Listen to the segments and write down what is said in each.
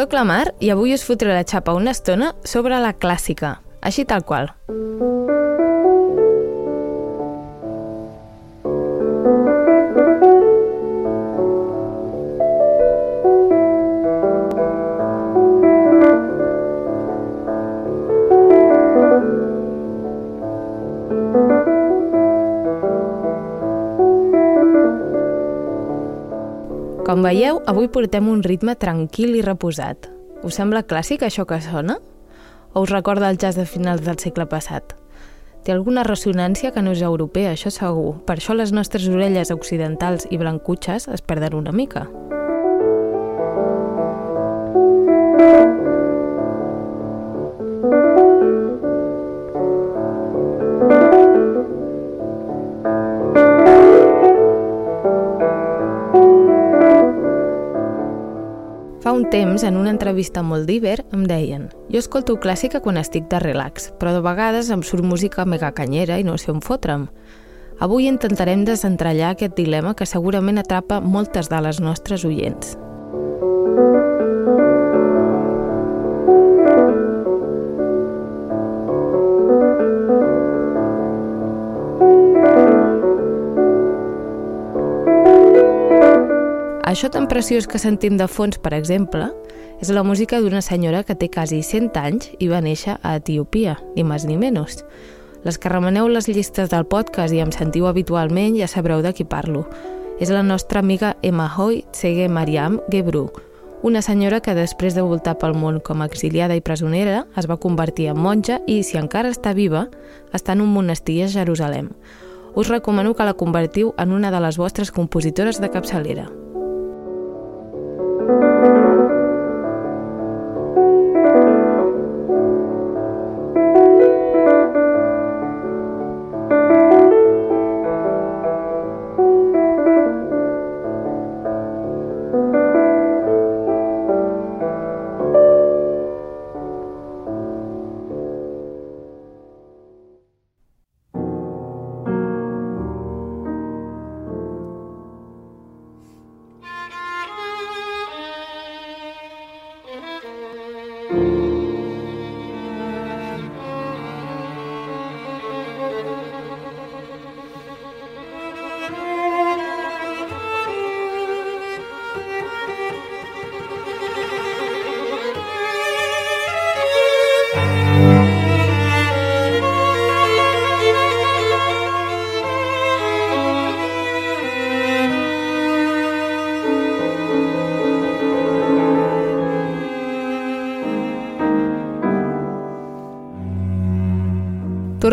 Soc la Mar i avui us fotré la xapa una estona sobre la clàssica, així tal qual. Com avui portem un ritme tranquil i reposat. Us sembla clàssic això que sona? O us recorda el jazz de finals del segle passat? Té alguna ressonància que no és europea, això segur. Per això les nostres orelles occidentals i blancutxes es perden una mica. Temps, en una entrevista amb Moldiver, em deien «Jo escolto clàssica quan estic de relax, però de vegades em surt música mega canyera i no sé on fotre'm». Avui intentarem desentrellar aquest dilema que segurament atrapa moltes de les nostres oients. Això tan preciós que sentim de fons, per exemple, és la música d'una senyora que té quasi 100 anys i va néixer a Etiopia, ni més ni menys. Les que remeneu les llistes del podcast i em sentiu habitualment ja sabreu de qui parlo. És la nostra amiga Emahoy Tsege Mariam Gebru, una senyora que després de voltar pel món com a exiliada i presonera es va convertir en monja i, si encara està viva, està en un monestir a Jerusalem. Us recomano que la convertiu en una de les vostres compositores de capçalera. thank you.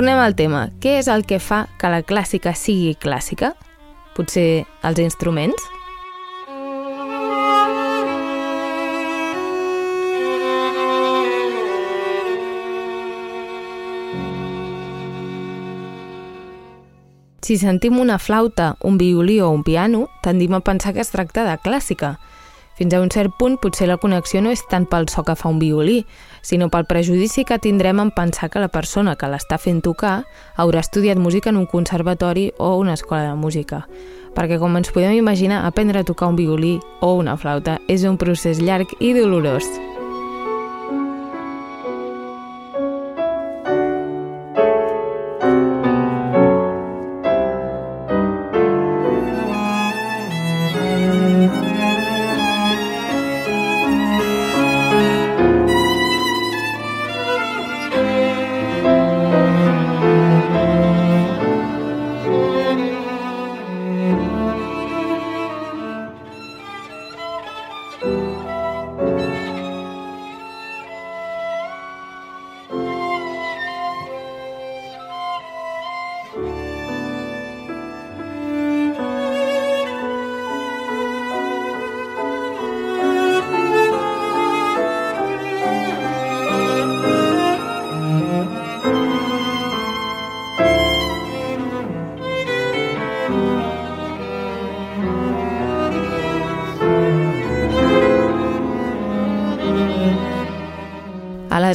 Tornem al tema. Què és el que fa que la clàssica sigui clàssica? Potser els instruments? Si sentim una flauta, un violí o un piano, tendim a pensar que es tracta de clàssica. Fins a un cert punt, potser la connexió no és tant pel so que fa un violí, sinó pel prejudici que tindrem en pensar que la persona que l'està fent tocar haurà estudiat música en un conservatori o una escola de música. Perquè, com ens podem imaginar, aprendre a tocar un violí o una flauta és un procés llarg i dolorós.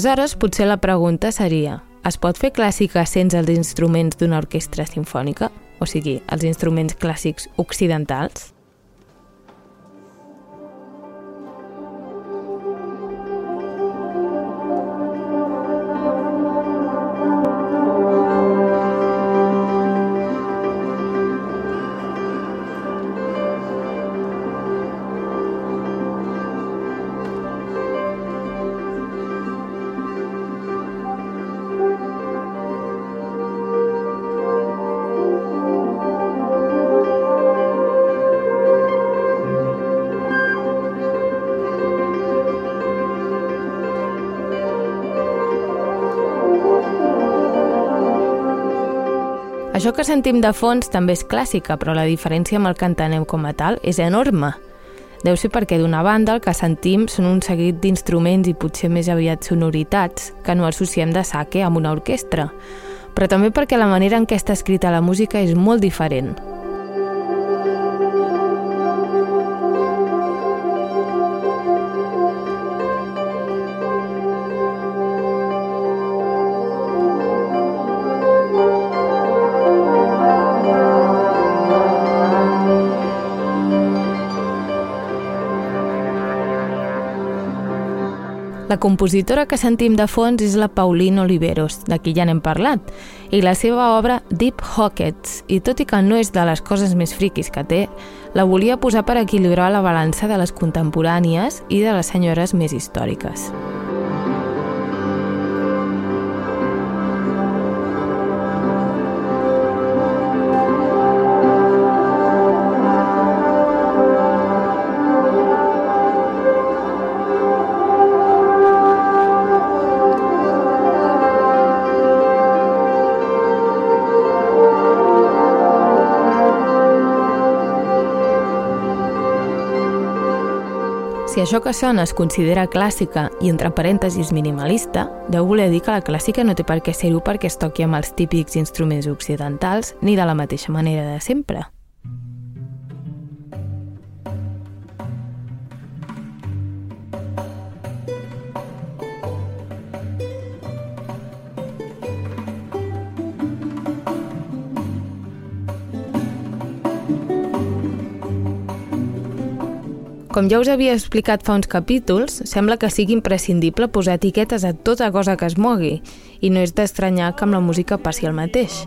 Aleshores, potser la pregunta seria es pot fer clàssica sense els instruments d'una orquestra sinfònica? O sigui, els instruments clàssics occidentals? Això que sentim de fons també és clàssica, però la diferència amb el cantaneu com a tal és enorme. Deu ser perquè d'una banda el que sentim són un seguit d'instruments i potser més aviat sonoritats que no associem de saque amb una orquestra, però també perquè la manera en què està escrita la música és molt diferent. La compositora que sentim de fons és la Pauline Oliveros, de qui ja n'hem parlat, i la seva obra Deep Hockets, i tot i que no és de les coses més friquis que té, la volia posar per equilibrar la balança de les contemporànies i de les senyores més històriques. Això que sona es considera clàssica i entre parèntesis minimalista, deu voler dir que la clàssica no té per què ser-ho perquè es toqui amb els típics instruments occidentals ni de la mateixa manera de sempre. Com ja us havia explicat fa uns capítols, sembla que sigui imprescindible posar etiquetes a tota cosa que es mogui, i no és d'estranyar que amb la música passi el mateix.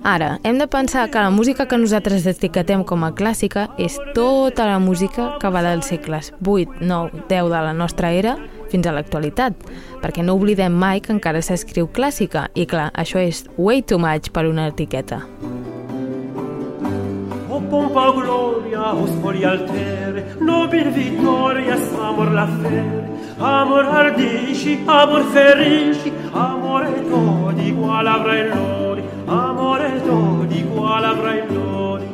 Ara, hem de pensar que la música que nosaltres etiquetem com a clàssica és tota la música que va dels segles 8, 9, 10 de la nostra era fins a l'actualitat, perquè no oblidem mai que encara s'escriu clàssica, i clar, això és way too much per una etiqueta. Pompa gloria, o spori altere, nobil vittoria, amor la fere, amor ardisci, amor ferisci, amore tot igual avrai lori, amore tot igual avrai lori.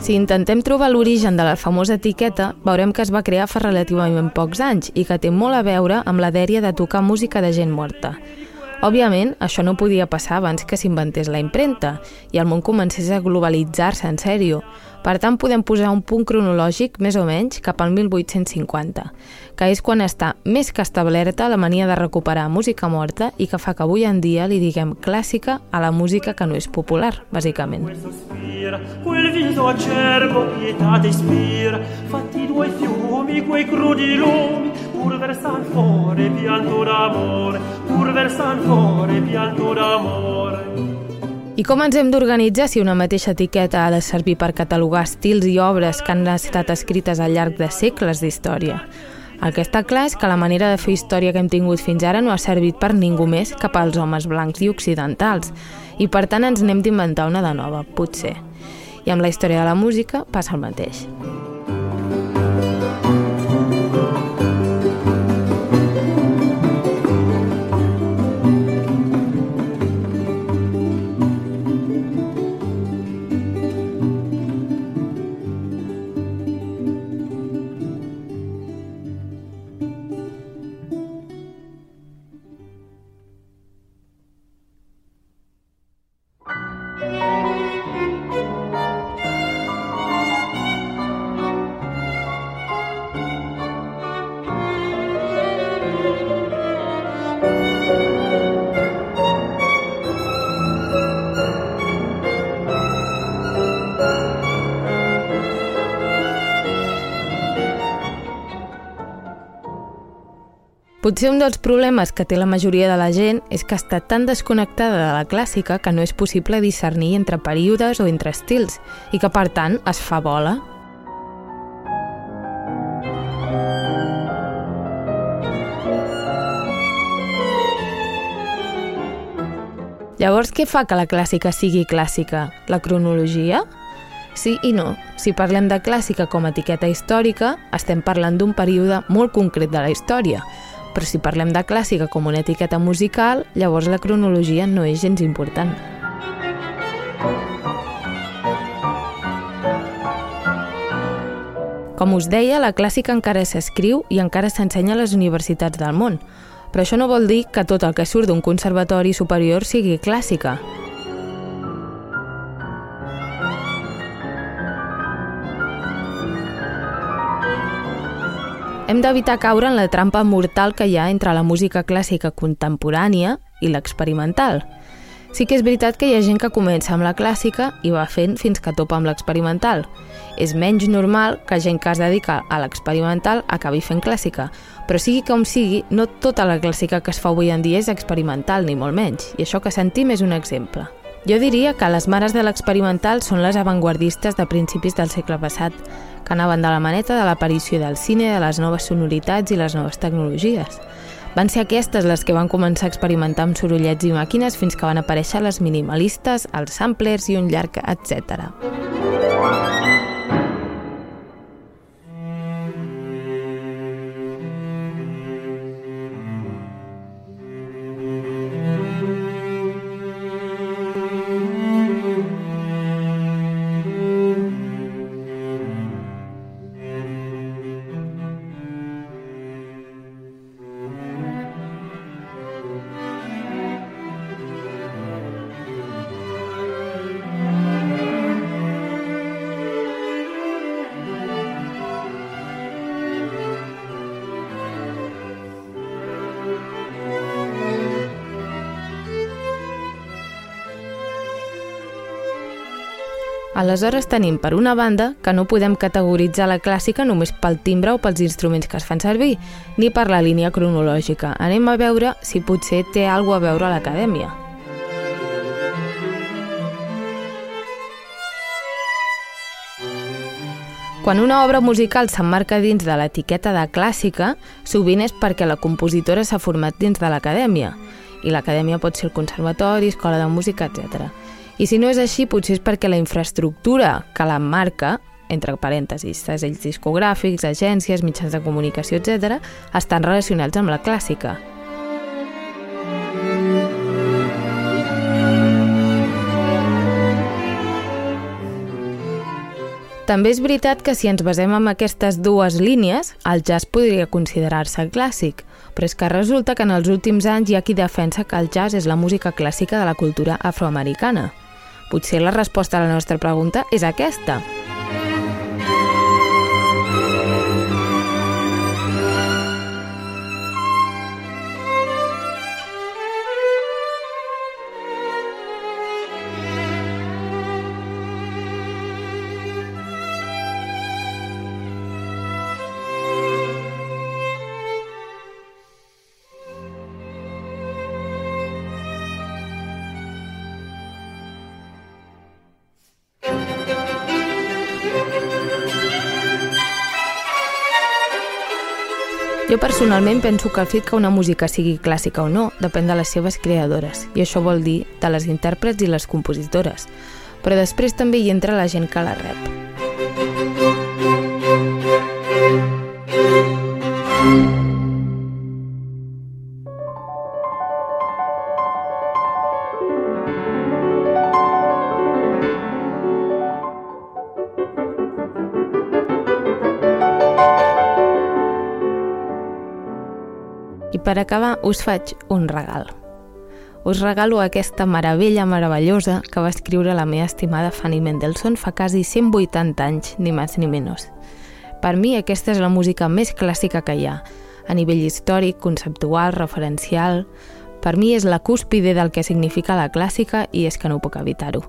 Si intentem trobar l'origen de la famosa etiqueta, veurem que es va crear fa relativament pocs anys i que té molt a veure amb la dèria de tocar música de gent morta. Òbviament, això no podia passar abans que s'inventés la impremta i el món comencés a globalitzar-se en sèrio. Per tant, podem posar un punt cronològic més o menys cap al 1850, que és quan està més que establerta la mania de recuperar música morta i que fa que avui en dia li diguem clàssica a la música que no és popular, bàsicament. Quel viso acerbo pietate ispira, fatti due fiumi, quei crudi lumi, pur versan fore pianto d'amore, pur versan fore pianto d'amore. I com ens hem d'organitzar si una mateixa etiqueta ha de servir per catalogar estils i obres que han estat escrites al llarg de segles d'història? El que està clar és que la manera de fer història que hem tingut fins ara no ha servit per ningú més que pels homes blancs i occidentals, i per tant ens n'hem d'inventar una de nova, potser. I amb la història de la música passa el mateix. Potser un dels problemes que té la majoria de la gent és que està tan desconnectada de la clàssica que no és possible discernir entre períodes o entre estils i que, per tant, es fa bola. Llavors, què fa que la clàssica sigui clàssica? La cronologia? Sí i no. Si parlem de clàssica com a etiqueta històrica, estem parlant d'un període molt concret de la història, Però si parlem de clàssica com una etiqueta musical, llavors la cronologia no és gens important. Com us deia, la clàssica encara s'escriu i encara s'ensenya a les universitats del món, però això no vol dir que tot el que surt d'un conservatori superior sigui clàssica. Hem d'evitar caure en la trampa mortal que hi ha entre la música clàssica contemporània i l'experimental. Sí que és veritat que hi ha gent que comença amb la clàssica i va fent fins que topa amb l'experimental. És menys normal que gent que es dedica a l'experimental acabi fent clàssica, però sigui com sigui, no tota la clàssica que es fa avui en dia és experimental, ni molt menys, i això que sentim és un exemple. Jo diria que les mares de l'experimental són les avantguardistes de principis del segle passat, que anaven de la maneta de l'aparició del cine, de les noves sonoritats i les noves tecnologies. Van ser aquestes les que van començar a experimentar amb sorollets i màquines fins que van aparèixer les minimalistes, els samplers i un llarg, etc. Aleshores tenim, per una banda, que no podem categoritzar la clàssica només pel timbre o pels instruments que es fan servir, ni per la línia cronològica. Anem a veure si potser té alguna a veure a l'acadèmia. Quan una obra musical s'emmarca dins de l'etiqueta de clàssica, sovint és perquè la compositora s'ha format dins de l'acadèmia, i l'acadèmia pot ser el conservatori, escola de música, etc. I si no és així, potser és perquè la infraestructura que l'emmarca, entre parèntesis, segells discogràfics, agències, mitjans de comunicació, etc., estan relacionats amb la clàssica. També és veritat que si ens basem en aquestes dues línies, el jazz podria considerar-se clàssic, però és que resulta que en els últims anys hi ha qui defensa que el jazz és la música clàssica de la cultura afroamericana. Potser la resposta a la nostra pregunta és aquesta. Jo personalment penso que el fet que una música sigui clàssica o no depèn de les seves creadores, i això vol dir de les intèrprets i les compositores, però després també hi entra la gent que la rep. per acabar us faig un regal. Us regalo aquesta meravella meravellosa que va escriure la meva estimada Fanny Mendelssohn fa quasi 180 anys, ni més ni menys. Per mi aquesta és la música més clàssica que hi ha, a nivell històric, conceptual, referencial... Per mi és la cúspide del que significa la clàssica i és que no puc evitar-ho.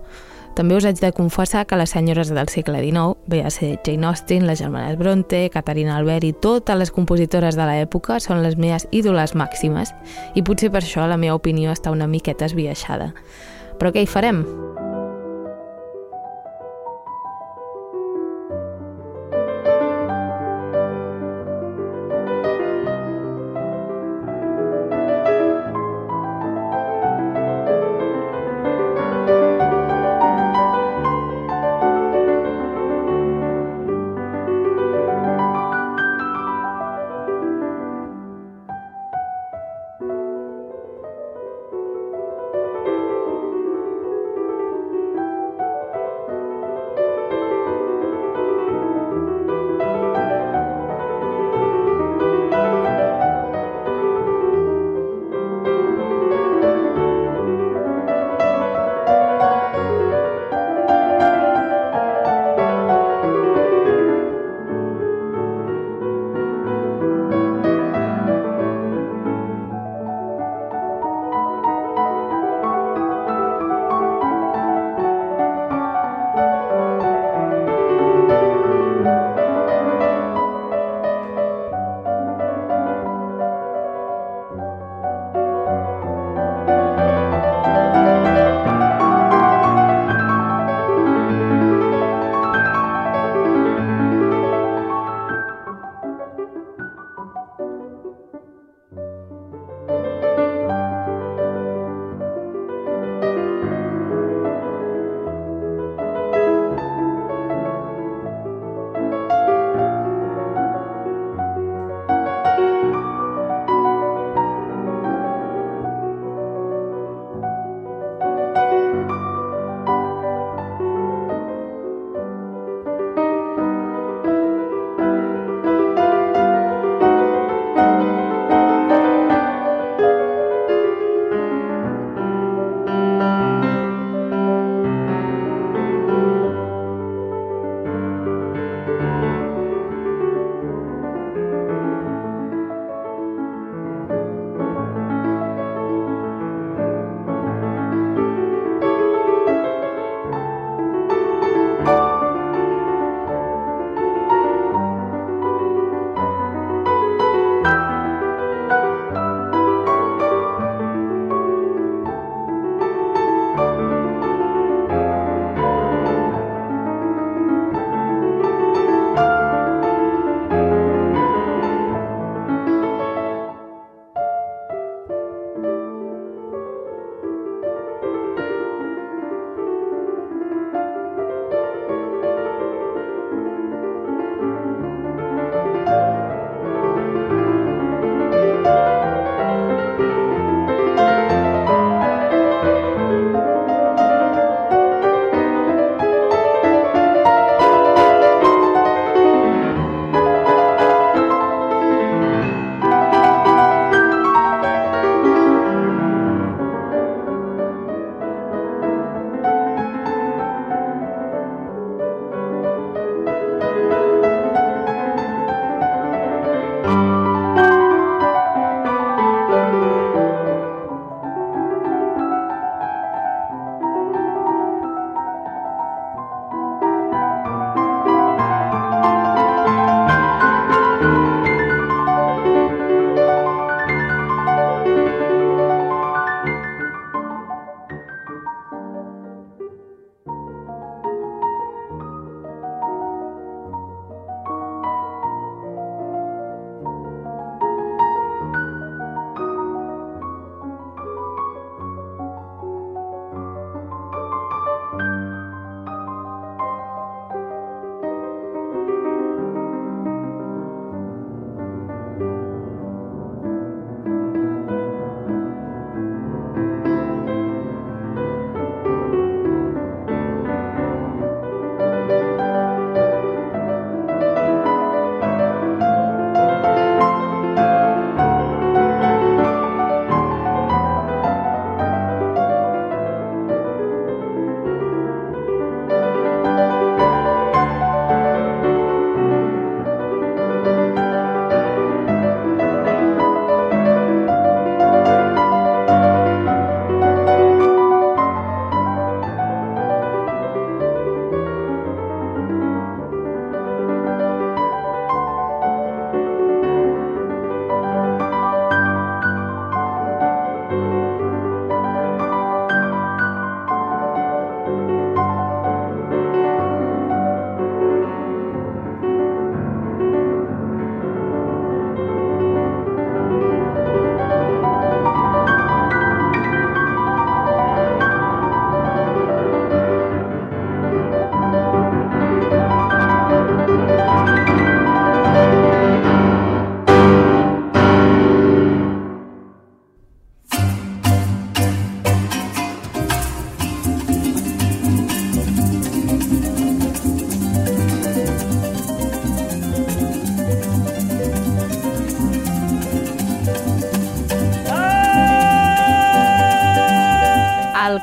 També us haig de confessar que les senyores del segle XIX, bé a ser Jane Austen, les germanes Bronte, Caterina Albert i totes les compositores de l'època són les meves ídoles màximes i potser per això la meva opinió està una miqueta esbiaixada. Però què hi farem?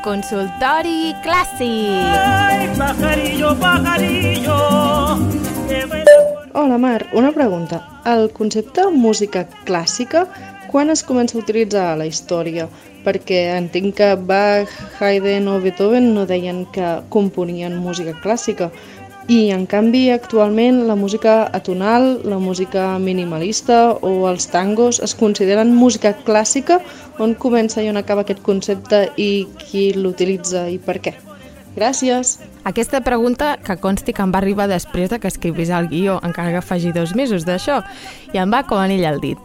Consultori clàssic. Pajarillo, pajarillo. Hola Mar, una pregunta. El concepte música clàssica quan es comença a utilitzar a la història? Perquè entenc que Bach, Haydn o Beethoven no deien que componien música clàssica, i, en canvi, actualment la música atonal, la música minimalista o els tangos es consideren música clàssica on comença i on acaba aquest concepte i qui l'utilitza i per què? Gràcies! Aquesta pregunta que consti que em va arribar després de que escrivís el guió, encara que faci dos mesos d'això, i em va com anell al dit.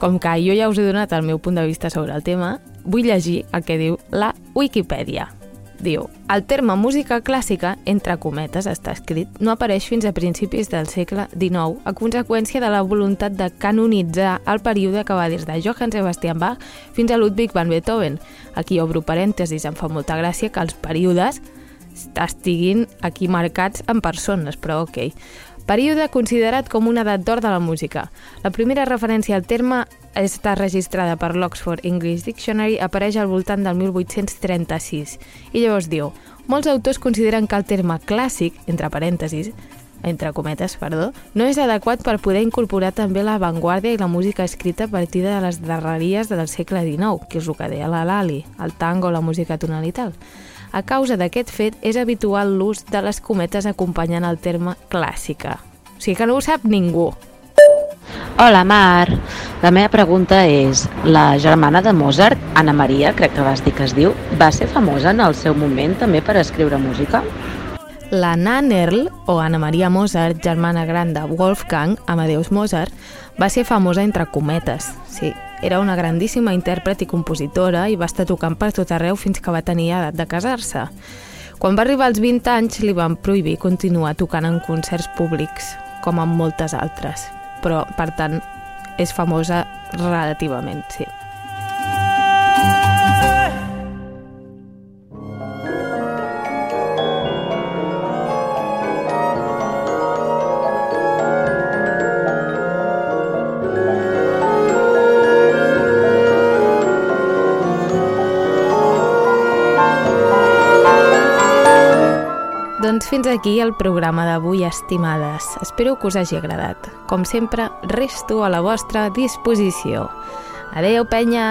Com que jo ja us he donat el meu punt de vista sobre el tema, vull llegir el que diu la Wikipedia. Diu, el terme música clàssica, entre cometes està escrit, no apareix fins a principis del segle XIX a conseqüència de la voluntat de canonitzar el període que va des de Johann Sebastian Bach fins a Ludwig van Beethoven. Aquí obro parèntesis, em fa molta gràcia que els períodes estiguin aquí marcats en persones, però ok. Període considerat com una edat d'or de la música. La primera referència al terme està registrada per l'Oxford English Dictionary, apareix al voltant del 1836. I llavors diu, molts autors consideren que el terme clàssic, entre parèntesis, entre cometes, perdó, no és adequat per poder incorporar també l'avantguàrdia i la música escrita a partir de les darreries del segle XIX, que és el que deia la Lali, el tango, la música tonal i tal. A causa d'aquest fet, és habitual l'ús de les cometes acompanyant el terme clàssica. O sigui que no ho sap ningú. Hola, Mar. La meva pregunta és, la germana de Mozart, Anna Maria, crec que vas dir que es diu, va ser famosa en el seu moment també per escriure música? La Nannerl, o Anna Maria Mozart, germana gran de Wolfgang Amadeus Mozart, va ser famosa entre cometes. Sí, era una grandíssima intèrpret i compositora i va estar tocant per tot arreu fins que va tenir edat de casar-se. Quan va arribar als 20 anys li van prohibir continuar tocant en concerts públics, com en moltes altres. Però, per tant, és famosa relativament, sí. Doncs fins aquí el programa d'avui, estimades. Espero que us hagi agradat. Com sempre, resto a la vostra disposició. Adeu, penya!